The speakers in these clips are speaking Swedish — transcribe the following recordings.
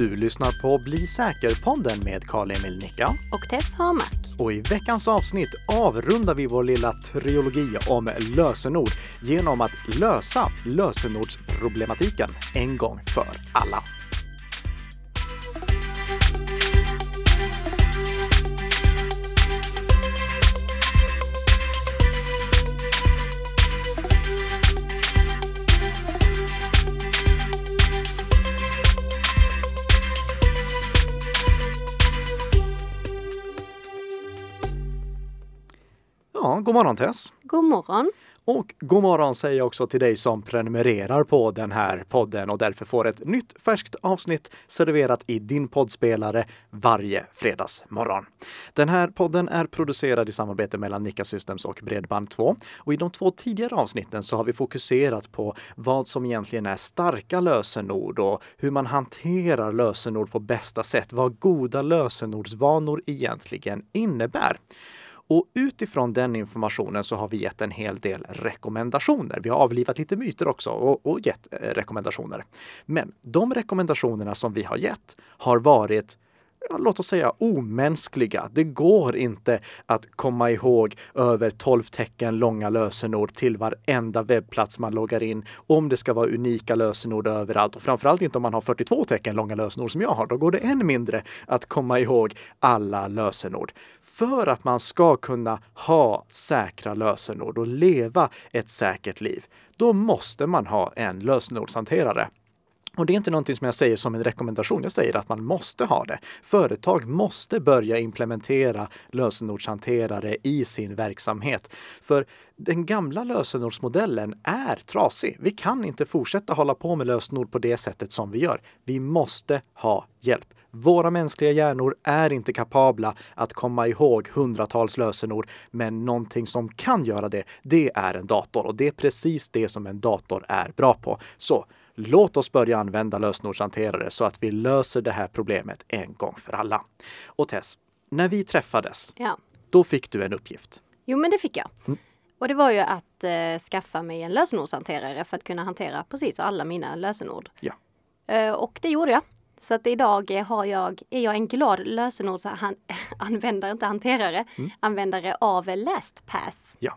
Du lyssnar på Bli säker-podden med Karl-Emil Nicka. Och Tess Hamak. Och i veckans avsnitt avrundar vi vår lilla trilogi om lösenord genom att lösa lösenordsproblematiken en gång för alla. God morgon Tess! God morgon! Och god morgon säger jag också till dig som prenumererar på den här podden och därför får ett nytt färskt avsnitt serverat i din poddspelare varje fredagsmorgon. Den här podden är producerad i samarbete mellan Nika Systems och Bredband2 och i de två tidigare avsnitten så har vi fokuserat på vad som egentligen är starka lösenord och hur man hanterar lösenord på bästa sätt, vad goda lösenordsvanor egentligen innebär. Och utifrån den informationen så har vi gett en hel del rekommendationer. Vi har avlivat lite myter också och, och gett eh, rekommendationer. Men de rekommendationerna som vi har gett har varit ja, låt oss säga omänskliga. Det går inte att komma ihåg över 12 tecken långa lösenord till varenda webbplats man loggar in om det ska vara unika lösenord överallt och framförallt inte om man har 42 tecken långa lösenord som jag har. Då går det än mindre att komma ihåg alla lösenord. För att man ska kunna ha säkra lösenord och leva ett säkert liv, då måste man ha en lösenordshanterare. Och det är inte någonting som jag säger som en rekommendation. Jag säger att man måste ha det. Företag måste börja implementera lösenordshanterare i sin verksamhet. För den gamla lösenordsmodellen är trasig. Vi kan inte fortsätta hålla på med lösenord på det sättet som vi gör. Vi måste ha hjälp. Våra mänskliga hjärnor är inte kapabla att komma ihåg hundratals lösenord, men någonting som kan göra det, det är en dator och det är precis det som en dator är bra på. Så Låt oss börja använda lösenordshanterare så att vi löser det här problemet en gång för alla. Och Tess, när vi träffades, Ja. då fick du en uppgift. Jo, men det fick jag. Mm. Och det var ju att eh, skaffa mig en lösenordshanterare för att kunna hantera precis alla mina lösenord. Ja. Eh, och det gjorde jag. Så att idag har jag, är jag en glad lösenordsanvändare, inte hanterare, Mm. användare av LastPass. Ja.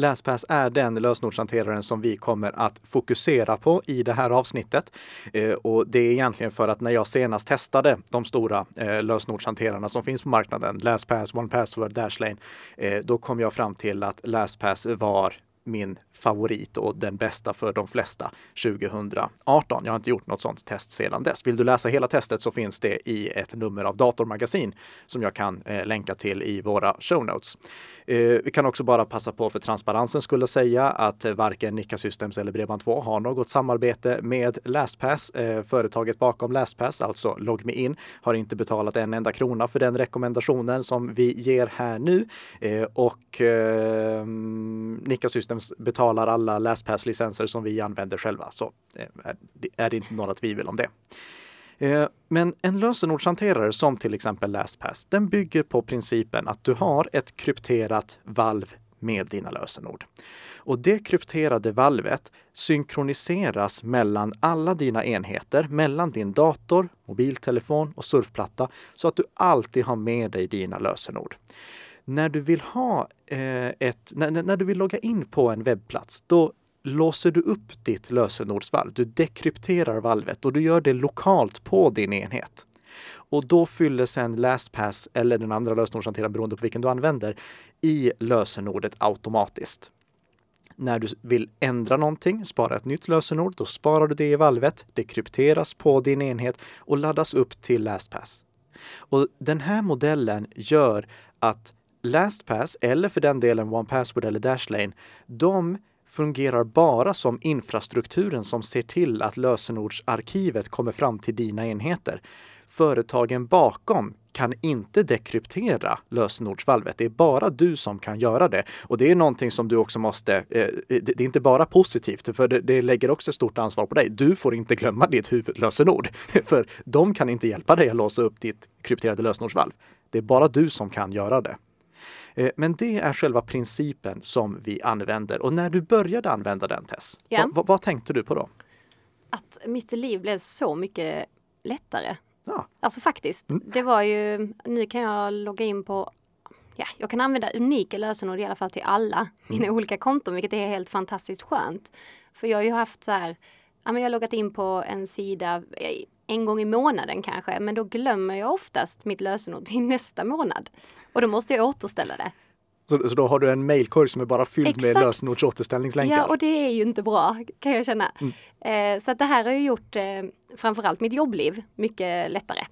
LastPass är den lösenordshanteraren som vi kommer att fokusera på i det här avsnittet. Eh, och det är egentligen för att när jag senast testade de stora eh, lösenordshanterarna som finns på marknaden, LastPass, OnePassword, Dashlane, eh, då kom jag fram till att LastPass var min favorit och den bästa för de flesta 2018. Jag har inte gjort något sådant test sedan dess. Vill du läsa hela testet så finns det i ett nummer av Datormagasin som jag kan eh, länka till i våra show notes. Eh, vi kan också bara passa på för transparensen skulle säga att eh, varken Nikka Systems eller Bredband2 har något samarbete med LastPass. Eh, företaget bakom LastPass, alltså LogMeIn, har inte betalat en enda krona för den rekommendationen som vi ger här nu. Eh, och eh, Nikka Systems betalar alla LastPass-licenser som vi använder själva. Så eh, är, det inte några tvivel om det. Eh, men en lösenordshanterare som till exempel LastPass, den bygger på principen att du har ett krypterat valv med dina lösenord. Och det krypterade valvet synkroniseras mellan alla dina enheter, mellan din dator, mobiltelefon och surfplatta, så att du alltid har med dig dina lösenord. När du vill ha eh, ett, när, när du vill logga in på en webbplats, då låser du upp ditt lösenordsvalv. Du dekrypterar valvet och du gör det lokalt på din enhet. Och då fyller sen LastPass eller den andra lösenordshanteraren beroende på vilken du använder i lösenordet automatiskt. När du vill ändra någonting, spara ett nytt lösenord, då sparar du det i valvet, det krypteras på din enhet och laddas upp till LastPass. Och den här modellen gör att LastPass, eller för den delen OnePassword eller Dashlane, de fungerar bara som infrastrukturen som ser till att lösenordsarkivet kommer fram till dina enheter. Företagen bakom kan inte dekryptera lösenordsvalvet. Det är bara du som kan göra det. Och det är någonting som du också måste, eh, eh det är inte bara positivt, för det, det lägger också stort ansvar på dig. Du får inte glömma ditt huvudlösenord, för de kan inte hjälpa dig att låsa upp ditt krypterade lösenordsvalv. Det är bara du som kan göra det. Eh, Men det är själva principen som vi använder. Och när du började använda den Tess, Ja. vad, vad, tänkte du på då? Att mitt liv blev så mycket lättare. Alltså faktiskt. Mm. Det var ju, nu kan jag logga in på, ja, jag kan använda unika lösenord i alla fall till alla mina Mm. olika konton, vilket är helt fantastiskt skönt. För jag har ju haft så här, ja men jag har loggat in på en sida eh, en gång i månaden kanske, men då glömmer jag oftast mitt lösenord till nästa månad. Och då måste jag återställa det. Så, så då har du en mailkorg som är bara fylld med Exakt. lösenordsåterställningslänkar. Ja, och det är ju inte bra kan jag känna. Mm. Eh, så att det här har ju gjort eh, framförallt mitt jobbliv mycket lättare.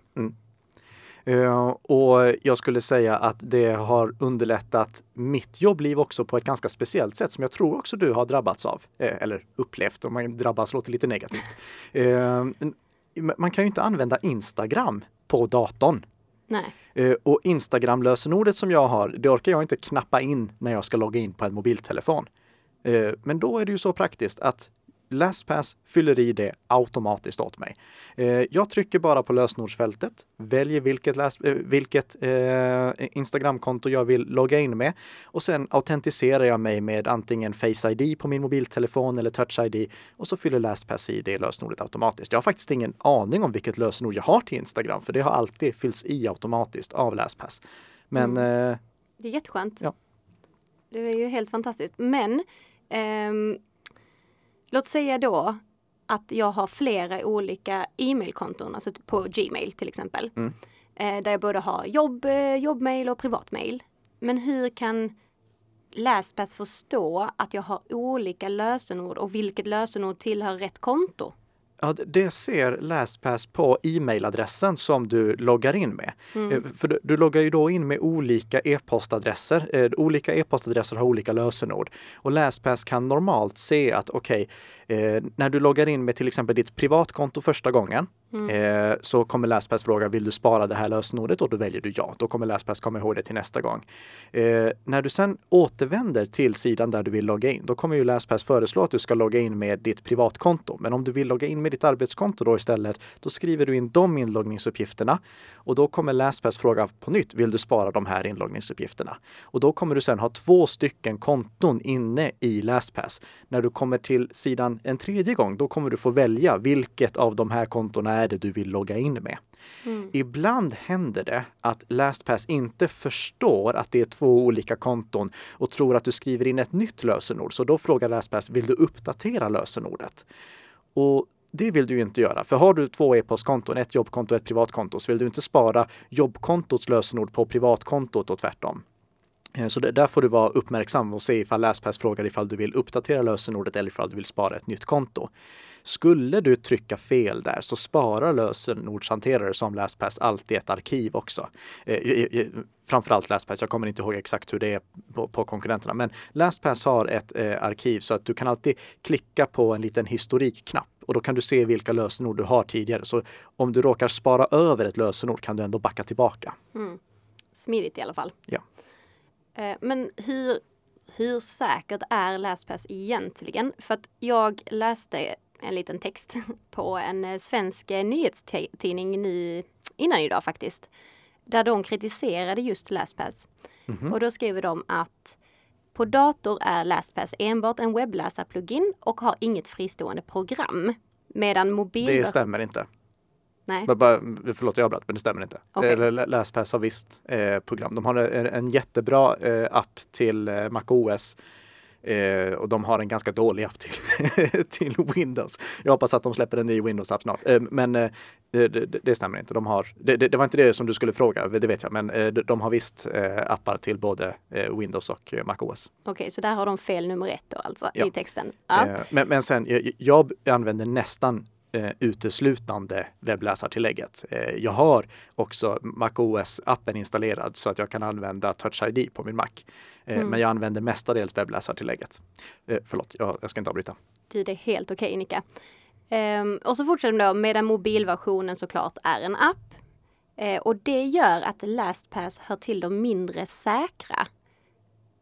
Eh, och jag skulle säga att det har underlättat mitt jobbliv också på ett ganska speciellt sätt som jag tror också du har drabbats av. Eh, eller upplevt, om man drabbas låter lite negativt. Eh, man kan ju inte använda Instagram på datorn. Nej. Eh, Och Instagram-lösenordet som jag har, det orkar jag inte knappa in när jag ska logga in på en mobiltelefon. Eh, Men då är det ju så praktiskt att LastPass fyller i det automatiskt åt mig. Eh, Jag trycker bara på lösenordsfältet, väljer vilket, läs- eh, vilket eh, Instagramkonto jag vill logga in med och sen autentiserar jag mig med antingen Face ID på min mobiltelefon eller Touch ID och så fyller LastPass i det lösenordet automatiskt. Jag har faktiskt ingen aning om vilket lösenord jag har till Instagram för det har alltid fyllts i automatiskt av LastPass. Men eh, Det är jätteskönt. Ja. Det är ju helt fantastiskt. Men ehm, låt säga då att jag har flera olika e-mailkonton, alltså på Gmail till exempel. Mm. Eh, där jag både har jobb, eh, jobbmail och privatmail. Men hur kan LastPass förstå att jag har olika lösenord och vilket lösenord tillhör rätt konto? Ja, det- ser LastPass på e-mailadressen som du loggar in med. Eh, För du, du loggar ju då in med olika e-postadresser. Eh, Olika e-postadresser har olika lösenord. Och LastPass kan normalt se att okej, eh, när du loggar in med till exempel ditt privatkonto första gången Mm. eh, så kommer LastPass fråga vill du spara det här lösenordet och då väljer du ja. Då kommer LastPass komma ihåg det till nästa gång. Eh, när du sen återvänder till sidan där du vill logga in, då kommer ju LastPass föreslå att du ska logga in med ditt privatkonto. Men om du vill logga in med ditt arbetskonto då istället, då skriver du in de inloggningsuppgifterna och då kommer LastPass fråga på nytt, vill du spara de här inloggningsuppgifterna? Och då kommer du sen ha två stycken konton inne i LastPass. När du kommer till sidan en tredje gång, då kommer du få välja vilket av de här kontona är det du vill logga in med. Ibland händer det att LastPass inte förstår att det är två olika konton och tror att du skriver in ett nytt lösenord. Så då frågar LastPass, vill du uppdatera lösenordet? Och det vill du inte göra. För har du två e-postkonton, ett jobbkonto och ett privatkonto, så vill du inte spara jobbkontots lösenord på privatkontot och tvärtom. Eh, Så där får du vara uppmärksam och se ifall LastPass frågar ifall du vill uppdatera lösenordet eller ifall du vill spara ett nytt konto. Skulle du trycka fel där så sparar lösenordshanterare som LastPass alltid ett arkiv också. Eh, framförallt LastPass, jag kommer inte ihåg exakt hur det är på, på konkurrenterna, men LastPass har ett eh, arkiv så att du kan alltid klicka på en liten historikknapp och då kan du se vilka lösenord du har tidigare. Så om du råkar spara över ett lösenord kan du ändå backa tillbaka. Smidigt i alla fall. Ja. Eh, Men hur, hur säkert är LastPass egentligen? För att jag läste en liten text på en eh, svensk eh, nyhetstidning nu innan idag faktiskt. Där de kritiserade just LastPass. Och då skriver de att på dator är LastPass enbart en webbläsarplugin och har inget fristående program. Medan mobil... Det stämmer inte. Nej. Bara- Förlåt, jag avbröt, men det stämmer inte. Eller LastPass har visst eh, program. De har en, en jättebra eh, app till eh, MacOS eh, och de har en ganska dålig app till, till Windows. Jag hoppas att de släpper en ny Windows-app snart. Eh, men eh, det, det, stämmer inte. De har, det, det, var inte det som du skulle fråga, det vet jag, men eh, de, har visst eh, appar till både eh, Windows och MacOS. Okej, så där har de fel nummer ett då alltså Ja. i texten. Ja. Men, men sen, jag, jag använder nästan eh, uteslutande webbläsartillägget. Eh, jag har också MacOS-appen installerad så att jag kan använda Touch ID på min Mac. Eh, Men jag använder mestadels webbläsartillägget. Eh, förlåt, jag, jag ska inte avbryta. Det är helt okej Nika. Ehm, och så fortsätter de då medan mobilversionen såklart är en app. Eh, och det gör att LastPass hör till de mindre säkra.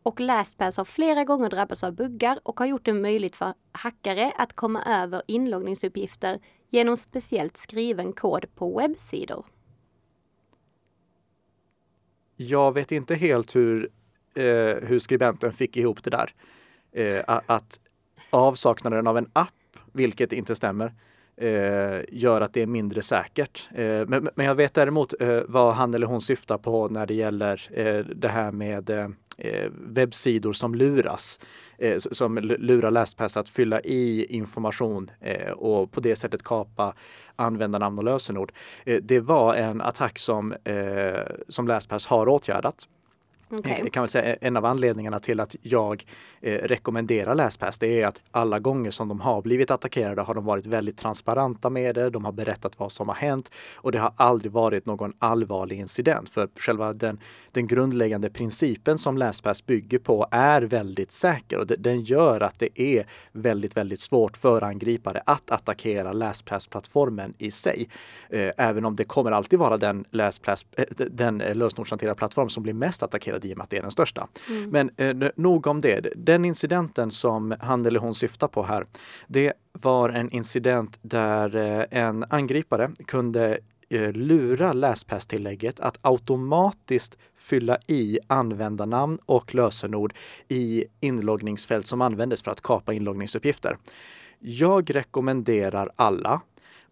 Och LastPass har flera gånger drabbats av buggar och har gjort det möjligt för hackare att komma över inloggningsuppgifter genom speciellt skriven kod på webbsidor. Jag vet inte helt hur, eh, hur skribenten fick ihop det där. Eh, att avsaknaden av en app, vilket inte stämmer, eh, gör att det är mindre säkert. Eh, men, men jag vet däremot eh, vad han eller hon syftar på när det gäller eh, det här med eh, Eh, webbsidor som luras eh, som lurar LastPass att fylla i information eh, och på det sättet kapa användarnamn och lösenord. Det var en attack som, som LastPass har åtgärdat. Okay. Eh, kan väl säga, en av anledningarna till att jag eh, rekommenderar LastPass det är att alla gånger som de har blivit attackerade har de varit väldigt transparenta med det. De har berättat vad som har hänt och det har aldrig varit någon allvarlig incident. För själva den, den grundläggande principen som LastPass bygger på är väldigt säker och det, den gör att det är väldigt, väldigt svårt för angripare att attackera LastPass-plattformen i sig. Eh, även om det kommer alltid vara den, LastPass, eh, den eh, lösenordshanterade plattform som blir mest attackerad i och med att det är den största. Mm. Men eh, nog om det. Den incidenten som han eller hon syftar på här, det var en incident där eh, en angripare kunde eh, lura LastPass-tillägget att automatiskt fylla i användarnamn och lösenord i inloggningsfält som användes för att kapa inloggningsuppgifter. Jag rekommenderar alla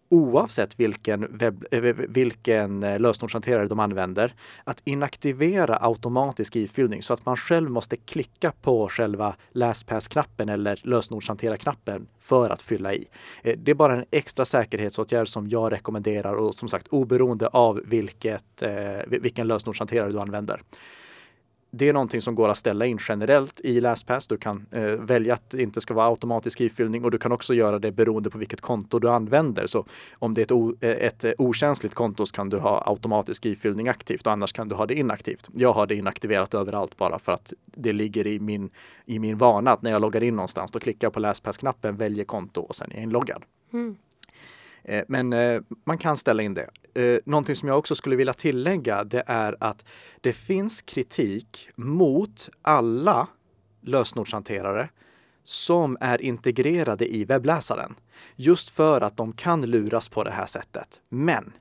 oavsett vilken, webb, eh, vilken eh, lösenordshanterare de använder, att inaktivera automatisk ifyllning så att man själv måste klicka på själva LastPass-knappen eller lösenordshantera-knappen för att fylla i. Eh, det är bara en extra säkerhetsåtgärd som jag rekommenderar och som sagt oberoende av vilket, vilken lösenordshanterare du använder det är någonting som går att ställa in generellt i LastPass. Du kan eh, välja att det inte ska vara automatisk ifyllning och du kan också göra det beroende på vilket konto du använder. Så om det är ett, o, eh, ett eh, okänsligt konto så kan du ha automatisk ifyllning aktivt och annars kan du ha det inaktivt. Jag har det inaktiverat överallt bara för att det ligger i min, i min vana att när jag loggar in någonstans då klickar jag på LastPass-knappen, väljer konto och sen är jag inloggad. Mm. Eh, men eh, man kan ställa in det. Eh, någonting som jag också skulle vilja tillägga det är att det finns kritik mot alla lösenordshanterare som är integrerade i webbläsaren. Just för att de kan luras på det här sättet. Men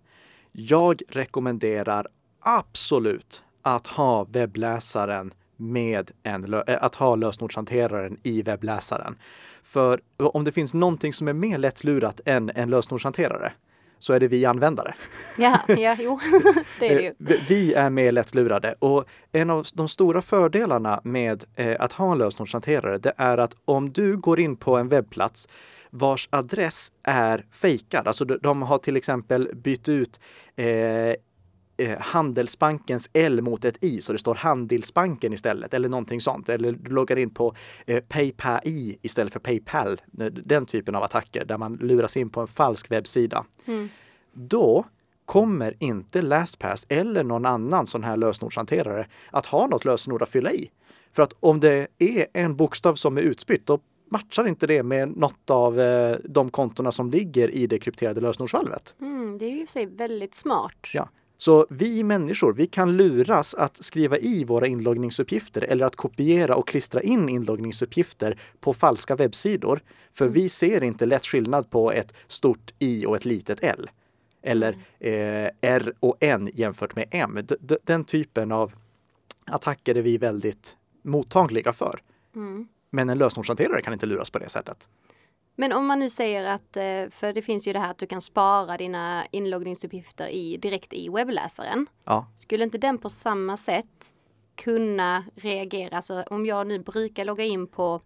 jag rekommenderar absolut att ha webbläsaren med en, att ha lösenordshanteraren i webbläsaren. För om det finns någonting som är mer lättlurat än en lösenordshanterare så är det vi användare. Ja, ja jo, det är det ju. Eh, vi är mer lättlurade och en av de stora fördelarna med eh, att ha en lösenordshanterare det är att om du går in på en webbplats vars adress är fejkad, alltså de har till exempel bytt ut eh, eh, Handelsbankens L mot ett I så det står Handelsbanken istället eller någonting sånt. Eller du loggar in på eh, Paypal istället för Paypal. Den typen av attacker där man luras in på en falsk webbsida. Mm. Då kommer inte LastPass eller någon annan sån här lösenordshanterare att ha något lösenord att fylla i. För att om det är en bokstav som är utbytt, då matchar inte det med något av eh, de kontona som ligger i det krypterade lösenordsvalvet. Mm, det är ju för sig väldigt smart. Ja, så vi människor, vi kan luras att skriva i våra inloggningsuppgifter eller att kopiera och klistra in inloggningsuppgifter på falska webbsidor. För vi ser inte lätt skillnad på ett stort i och ett litet l. Eller eh, R och N jämfört med M. D den typen av attacker är vi väldigt mottagliga för. Mm. Men en lösenordshanterare kan inte luras på det sättet. Men om man nu säger att, eh, för det finns ju det här att du kan spara dina inloggningsuppgifter i, direkt i webbläsaren. Ja. Skulle inte den på samma sätt kunna reagera? Alltså om jag nu brukar logga in på,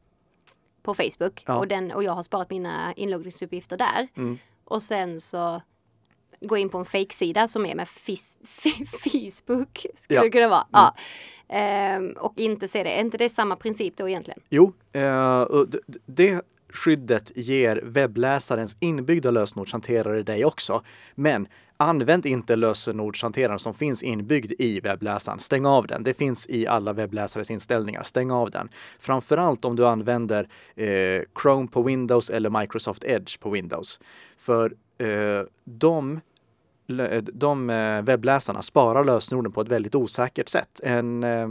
på Facebook ja. och, den, och jag har sparat mina inloggningsuppgifter där. Mm. Och sen så gå in på en fejksida som är med fis, Facebook. Skulle ja. det kunna vara. Mm. Ja. Ehm, och inte se det. Är inte det samma princip då egentligen? Jo, eh, det skyddet ger webbläsarens inbyggda lösenordshanterare dig också. Men använd inte lösenordshanteraren som finns inbyggd i webbläsaren. Stäng av den. Det finns i alla webbläsares inställningar. Stäng av den. Framförallt om du använder eh, Chrome på Windows eller Microsoft Edge på Windows. För eh, de de eh, webbläsarna sparar lösenorden på ett väldigt osäkert sätt. En, eh,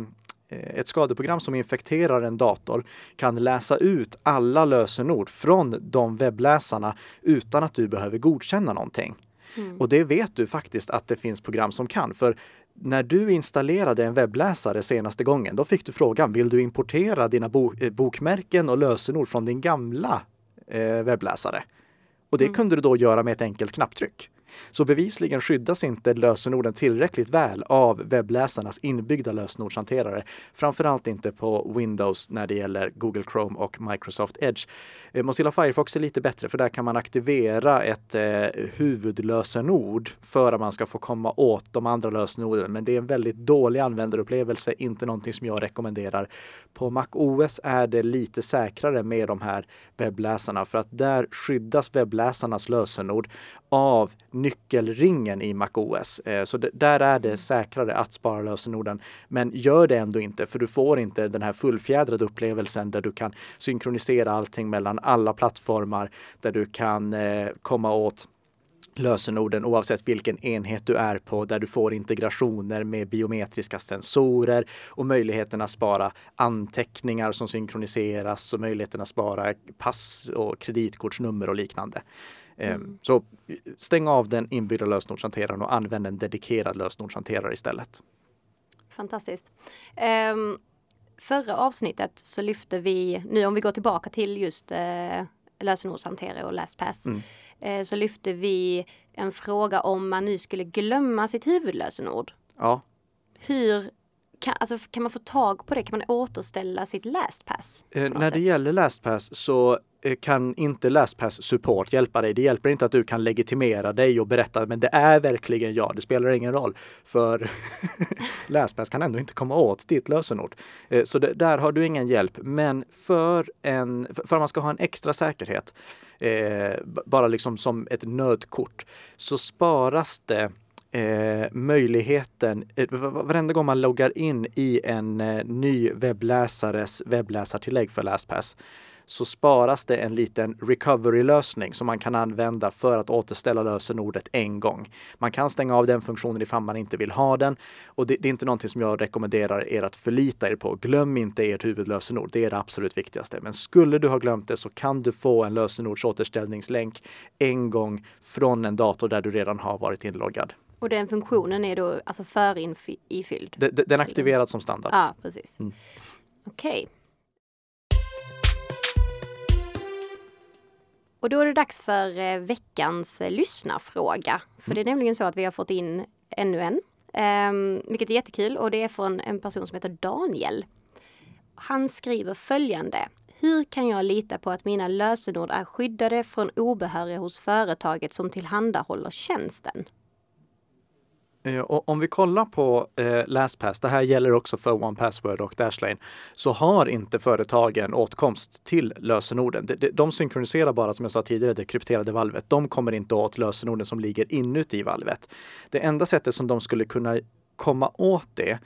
ett skadeprogram som infekterar en dator kan läsa ut alla lösenord från de webbläsarna utan att du behöver godkänna någonting. Mm. Och det vet du faktiskt att det finns program som kan. För när du installerade en webbläsare senaste gången, då fick du frågan, vill du importera dina bo eh, bokmärken och lösenord från din gamla eh, webbläsare? Och det mm. kunde du då göra med ett enkelt knapptryck. Så bevisligen skyddas inte lösenorden tillräckligt väl av webbläsarnas inbyggda lösenordshanterare. Framförallt inte på Windows när det gäller Google Chrome och Microsoft Edge. Eh, Mozilla Firefox är lite bättre för där kan man aktivera ett eh, huvudlösenord för att man ska få komma åt de andra lösenorden. Men det är en väldigt dålig användarupplevelse, inte någonting som jag rekommenderar. På Mac OS är det lite säkrare med de här webbläsarna för att där skyddas webbläsarnas lösenord av nyckelringen i MacOS. Eh, så där är det säkrare att spara lösenorden. Men gör det ändå inte, för du får inte den här fullfjädrade upplevelsen där du kan synkronisera allting mellan alla plattformar, där du kan eh, komma åt lösenorden oavsett vilken enhet du är på där du får integrationer med biometriska sensorer och möjligheten att spara anteckningar som synkroniseras och möjligheten att spara pass och kreditkortsnummer och liknande. Ehm, mm. Så stäng av den inbyggda lösenordshanteraren och använd en dedikerad lösenordshanterare istället. Fantastiskt. Um, förra avsnittet så lyfte vi, nu om vi går tillbaka till just uh, lösenordshanterare och LastPass, mm. uh, så lyfte vi en fråga om man nu skulle glömma sitt huvudlösenord. Ja. Hur kan, alltså, kan man få tag på det? Kan man återställa sitt LastPass? Eh, när det gäller LastPass så Eh, kan inte LastPass support hjälpa dig. Det hjälper inte att du kan legitimera dig och berätta men det är verkligen jag. Det spelar ingen roll för LastPass kan ändå inte komma åt ditt lösenord. Eh, så det, där har du ingen hjälp. Men för, en, för att man ska ha en extra säkerhet, eh, bara liksom som ett nödkort, så sparas det Eh, möjligheten, eh, varenda gång man loggar in i en eh, ny webbläsares webbläsartillägg för LastPass så sparas det en liten recovery-lösning som man kan använda för att återställa lösenordet en gång. Man kan stänga av den funktionen ifall man inte vill ha den och det, det är inte någonting som jag rekommenderar er att förlita er på. Glöm inte ert huvudlösenord. Det är det absolut viktigaste. Men skulle du ha glömt det så kan du få en lösenordsåterställningslänk en gång från en dator där du redan har varit inloggad. Och den funktionen är då alltså förinfylld? Den, den aktiverad som standard. Ja, precis. Mm. Okej. Okay. Och då är det dags för eh, veckans eh, lyssnarfråga. För det är nämligen så att vi har fått in ännu en. Um, vilket är jättekul och det är från en person som heter Daniel. Han skriver följande. Hur kan jag lita på att mina lösenord är skyddade från obehöriga hos företaget som tillhandahåller tjänsten? Eh, och om vi kollar på eh, LastPass, det här gäller också för OnePassword och Dashlane, så har inte företagen åtkomst till lösenorden. De, de, synkroniserar bara, som jag sa tidigare, det krypterade valvet. De kommer inte åt lösenorden som ligger inuti valvet. Det enda sättet som de skulle kunna komma åt det,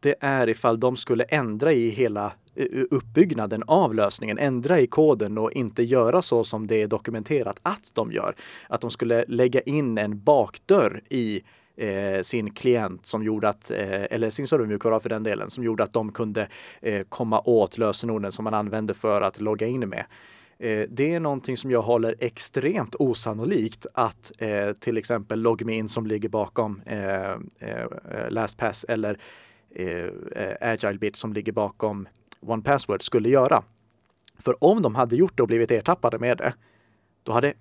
det är ifall de skulle ändra i hela uppbyggnaden av lösningen, ändra i koden och inte göra så som det är dokumenterat att de gör. Att de skulle lägga in en bakdörr i eh, sin klient som gjorde att, eh, eller sin servermjukvara för den delen, som gjorde att de kunde eh, komma åt lösenorden som man använde för att logga in med. Eh, det är någonting som jag håller extremt osannolikt att eh, till exempel LogMeIn som ligger bakom eh, eh LastPass eller eh, eh, AgileBit som ligger bakom OnePassword skulle göra. För om de hade gjort det och blivit ertappade med det, då hade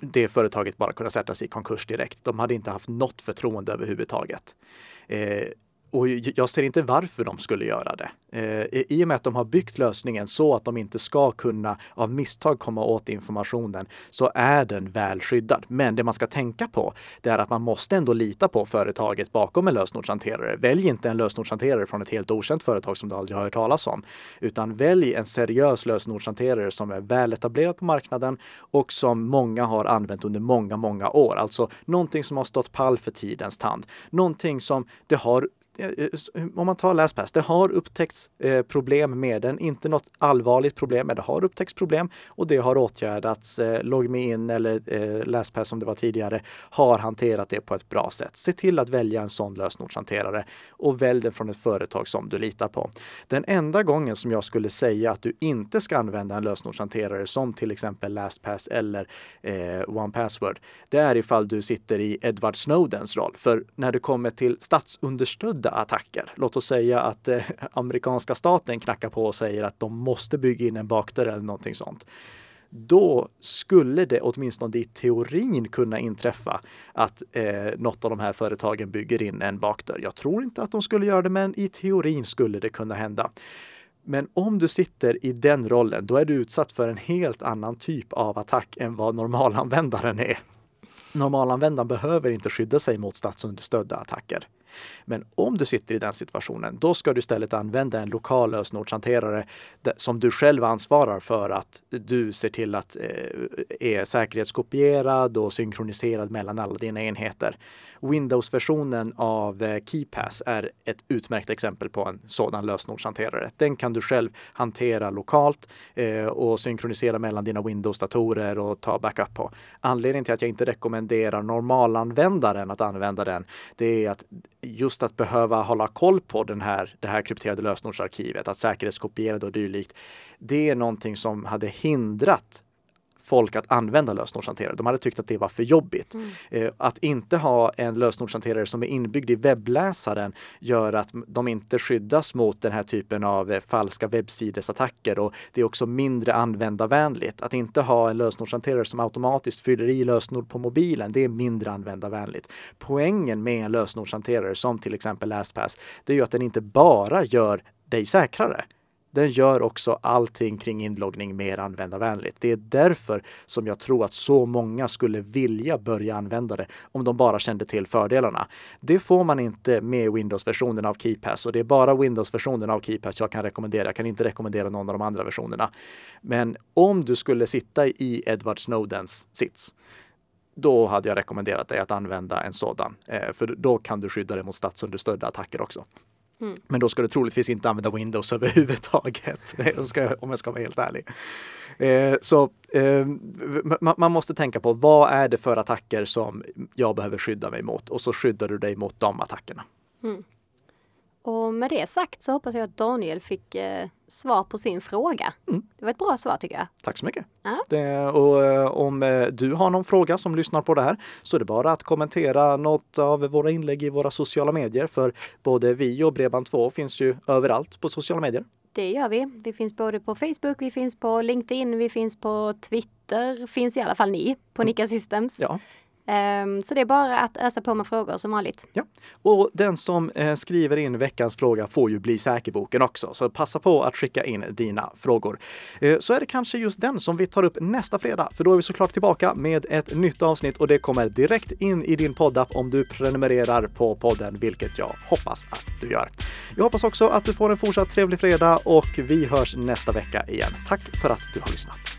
det företaget bara kunna sätta sig i konkurs direkt. De hade inte haft något förtroende överhuvudtaget. Eh, och jag ser inte varför de skulle göra det. Eh, I och med att de har byggt lösningen så att de inte ska kunna av misstag komma åt informationen så är den väl skyddad. Men det man ska tänka på det är att man måste ändå lita på företaget bakom en lösenordshanterare. Välj inte en lösenordshanterare från ett helt okänt företag som du aldrig har hört talas om, utan välj en seriös lösenordshanterare som är väl etablerad på marknaden och som många har använt under många, många år. Alltså någonting som har stått pall för tidens tand. Någonting som det har Eh, eh, eh, om man tar LastPass, det har upptäckts problem med den. Inte något allvarligt problem, men det har upptäckts problem och det har åtgärdats. LogMeIn eller LastPass som det var tidigare har hanterat det på ett bra sätt. Se till att välja en sån lösenordshanterare och välj den från ett företag som du litar på. Den enda gången som jag skulle säga att du inte ska använda en lösenordshanterare som till exempel LastPass eller eh, OnePassword, det är ifall du sitter i Edward Snowdens roll. För när det kommer till statsunderstödd riktade attacker. Låt oss säga att eh, amerikanska staten knackar på och säger att de måste bygga in en bakdörr eller någonting sånt. då skulle det åtminstone i teorin kunna inträffa att eh, något av de här företagen bygger in en bakdörr. Jag tror inte att de skulle göra det, men i teorin skulle det kunna hända. Men om du sitter i den rollen, då är du utsatt för en helt annan typ av attack än vad normalanvändaren är. Normalanvändaren behöver inte skydda sig mot statsunderstödda attacker. Men om du sitter i den situationen, då ska du istället använda en lokal lösenordshanterare som du själv ansvarar för att du ser till att eh, är säkerhetskopierad och synkroniserad mellan alla dina enheter. Windows-versionen av eh, KeyPass är ett utmärkt exempel på en sådan lösenordshanterare. Den kan du själv hantera lokalt eh, och synkronisera mellan dina Windows-datorer och ta backup på. Anledningen till att jag inte rekommenderar normalanvändaren att använda den, det är att just att behöva hålla koll på den här, det här krypterade lösenordsarkivet, att säkerhetskopiera det och dylikt. Det är någonting som hade hindrat folk att använda lösenordshanterare. De hade tyckt att det var för jobbigt. Mm. Eh, att inte ha en lösenordshanterare som är inbyggd i webbläsaren gör att de inte skyddas mot den här typen av eh, falska webbsidesattacker och det är också mindre användarvänligt. Att inte ha en lösenordshanterare som automatiskt fyller i lösenord på mobilen, det är mindre användarvänligt. Poängen med en lösenordshanterare som till exempel LastPass, det är ju att den inte bara gör dig säkrare den gör också allting kring inloggning mer användarvänligt. Det är därför som jag tror att så många skulle vilja börja använda det om de bara kände till fördelarna. Det får man inte med Windows-versionen av KeyPass och det är bara Windows-versionen av KeyPass jag kan rekommendera. Jag kan inte rekommendera någon av de andra versionerna. Men om du skulle sitta i Edward Snowdens sits då hade jag rekommenderat dig att använda en sådan. Eh, för då kan du skydda dig mot statsunderstödda attacker också. Mm. Men då ska du troligtvis inte använda Windows överhuvudtaget, om jag ska vara helt ärlig. Eh, så eh, man måste tänka på vad är det för attacker som jag behöver skydda mig mot och så skyddar du dig mot de attackerna. Mm. Och med det sagt så hoppas jag att Daniel fick eh, svar på sin fråga. Mm. Det var ett bra svar tycker jag. Tack så mycket. Ja. Det, och eh, om eh, du har någon fråga som lyssnar på det här så är det bara att kommentera något av våra inlägg i våra sociala medier. För både vi och Bredband2 finns ju överallt på sociala medier. Det gör vi. Vi finns både på Facebook, vi finns på LinkedIn, vi finns på Twitter, finns i alla fall ni på mm. Nika Systems. Ja. Ehm, så det är bara att ösa på med frågor som vanligt. Ja, och den som eh, skriver in veckans fråga får ju bli säkerboken också. Så passa på att skicka in dina frågor. Eh, så är det kanske just den som vi tar upp nästa fredag, för då är vi såklart tillbaka med ett nytt avsnitt och det kommer direkt in i din poddapp om du prenumererar på podden, vilket jag hoppas att du gör. Jag hoppas också att du får en fortsatt trevlig fredag och vi hörs nästa vecka igen. Tack för att du har lyssnat.